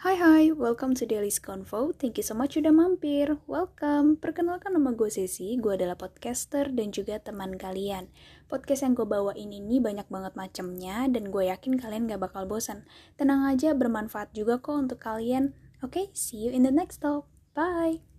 Hai hai, welcome to Daily's Convo. Thank you so much udah mampir. Welcome. Perkenalkan nama gue Sesi, gue adalah podcaster dan juga teman kalian. Podcast yang gue bawain ini banyak banget macamnya dan gue yakin kalian gak bakal bosan. Tenang aja, bermanfaat juga kok untuk kalian. Oke, okay, see you in the next talk. Bye.